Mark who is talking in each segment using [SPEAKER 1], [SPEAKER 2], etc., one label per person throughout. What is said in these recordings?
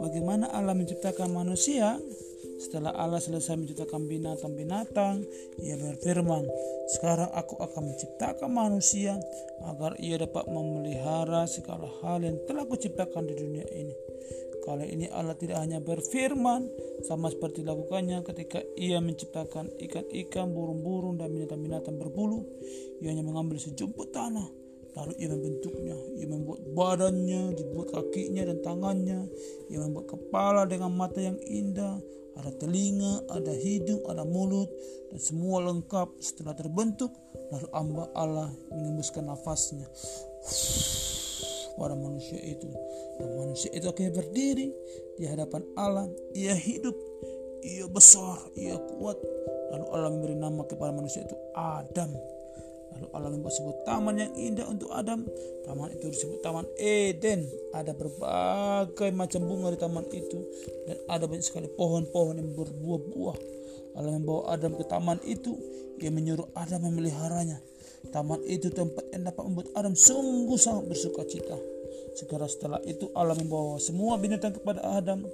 [SPEAKER 1] Bagaimana Allah menciptakan manusia? Setelah Allah selesai menciptakan binatang-binatang, ia berfirman, "Sekarang aku akan menciptakan manusia agar ia dapat memelihara segala hal yang telah kuciptakan di dunia ini." Kali ini Allah tidak hanya berfirman sama seperti lakukannya ketika ia menciptakan ikan-ikan, burung-burung dan binatang-binatang berbulu. Ia hanya mengambil sejumput tanah lalu ia membentuknya ia membuat badannya dibuat kakinya dan tangannya ia membuat kepala dengan mata yang indah ada telinga, ada hidung, ada mulut, dan semua lengkap setelah terbentuk. Lalu amba Allah mengembuskan nafasnya pada manusia itu. Dan manusia itu akhirnya berdiri di hadapan Allah. Ia hidup, ia besar, ia kuat. Lalu Allah memberi nama kepada manusia itu Adam. Lalu Allah sebuah taman yang indah untuk Adam. Taman itu disebut Taman Eden. Ada berbagai macam bunga di taman itu. Dan ada banyak sekali pohon-pohon yang berbuah-buah. Allah membawa Adam ke taman itu. Ia menyuruh Adam memeliharanya. Taman itu tempat yang dapat membuat Adam sungguh sangat bersuka cita. Segera setelah itu Allah membawa semua binatang kepada Adam.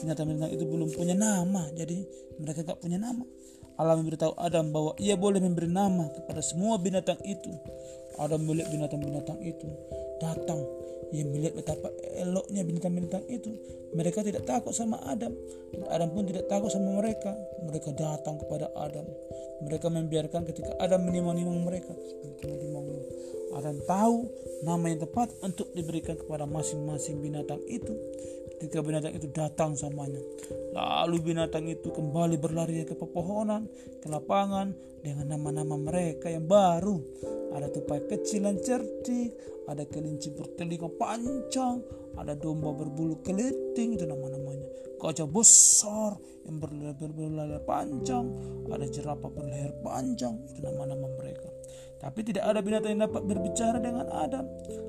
[SPEAKER 1] Binatang-binatang itu belum punya nama. Jadi mereka tak punya nama. Allah memberitahu Adam bahwa ia boleh memberi nama kepada semua binatang itu. Adam melihat binatang-binatang itu datang. Ia melihat betapa eloknya binatang-binatang itu. Mereka tidak takut sama Adam. Dan Adam pun tidak takut sama mereka. Mereka datang kepada Adam. Mereka membiarkan ketika Adam menimang-nimang mereka. Adam tahu nama yang tepat untuk diberikan kepada masing-masing binatang itu ketika binatang itu datang samanya. Lalu binatang itu kembali berlari ke pepohonan, ke lapangan dengan nama-nama mereka yang baru. Ada tupai kecil dan cerdik, ada kelinci bertelinga panjang, ada domba berbulu keliting itu nama-namanya. Gajah besar yang berleher panjang, ada jerapah berleher panjang itu nama-nama mereka. Tapi tidak ada binatang yang dapat berbicara dengan Adam.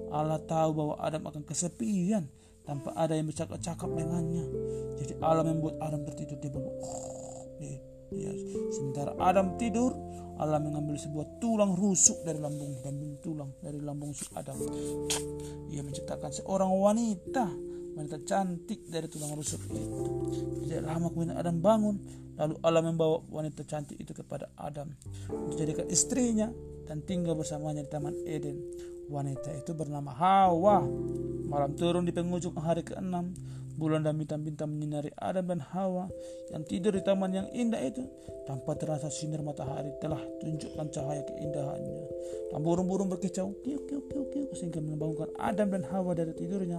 [SPEAKER 1] Allah tahu bahwa Adam akan kesepian tanpa ada yang bercakap-cakap dengannya. Jadi Allah membuat Adam tertidur di bawah. Oh. Sementara Adam tidur, Allah mengambil sebuah tulang rusuk dari lambung lambung tulang dari lambung si Adam. Ia menciptakan seorang wanita, wanita cantik dari tulang rusuk itu. Tidak lama kemudian Adam bangun, lalu Allah membawa wanita cantik itu kepada Adam, dijadikan istrinya dan tinggal bersamanya di Taman Eden. Wanita itu bernama Hawa. Malam turun di penghujung hari ke-6. Bulan dan bintang-bintang menyinari Adam dan Hawa yang tidur di taman yang indah itu tanpa terasa sinar matahari telah tunjukkan cahaya keindahannya. Dan burung-burung berkicau kiuk kiuk kiuk kiuk sehingga membangunkan Adam dan Hawa dari tidurnya.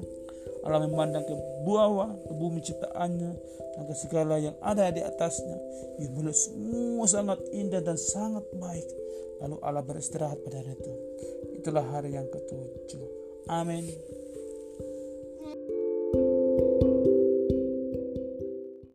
[SPEAKER 1] Allah memandang ke bawah ke bumi ciptaannya dan ke segala yang ada di atasnya. Ia melihat semua sangat indah dan sangat baik. Lalu Allah beristirahat pada hari itu. Itulah hari yang ketujuh. Amin.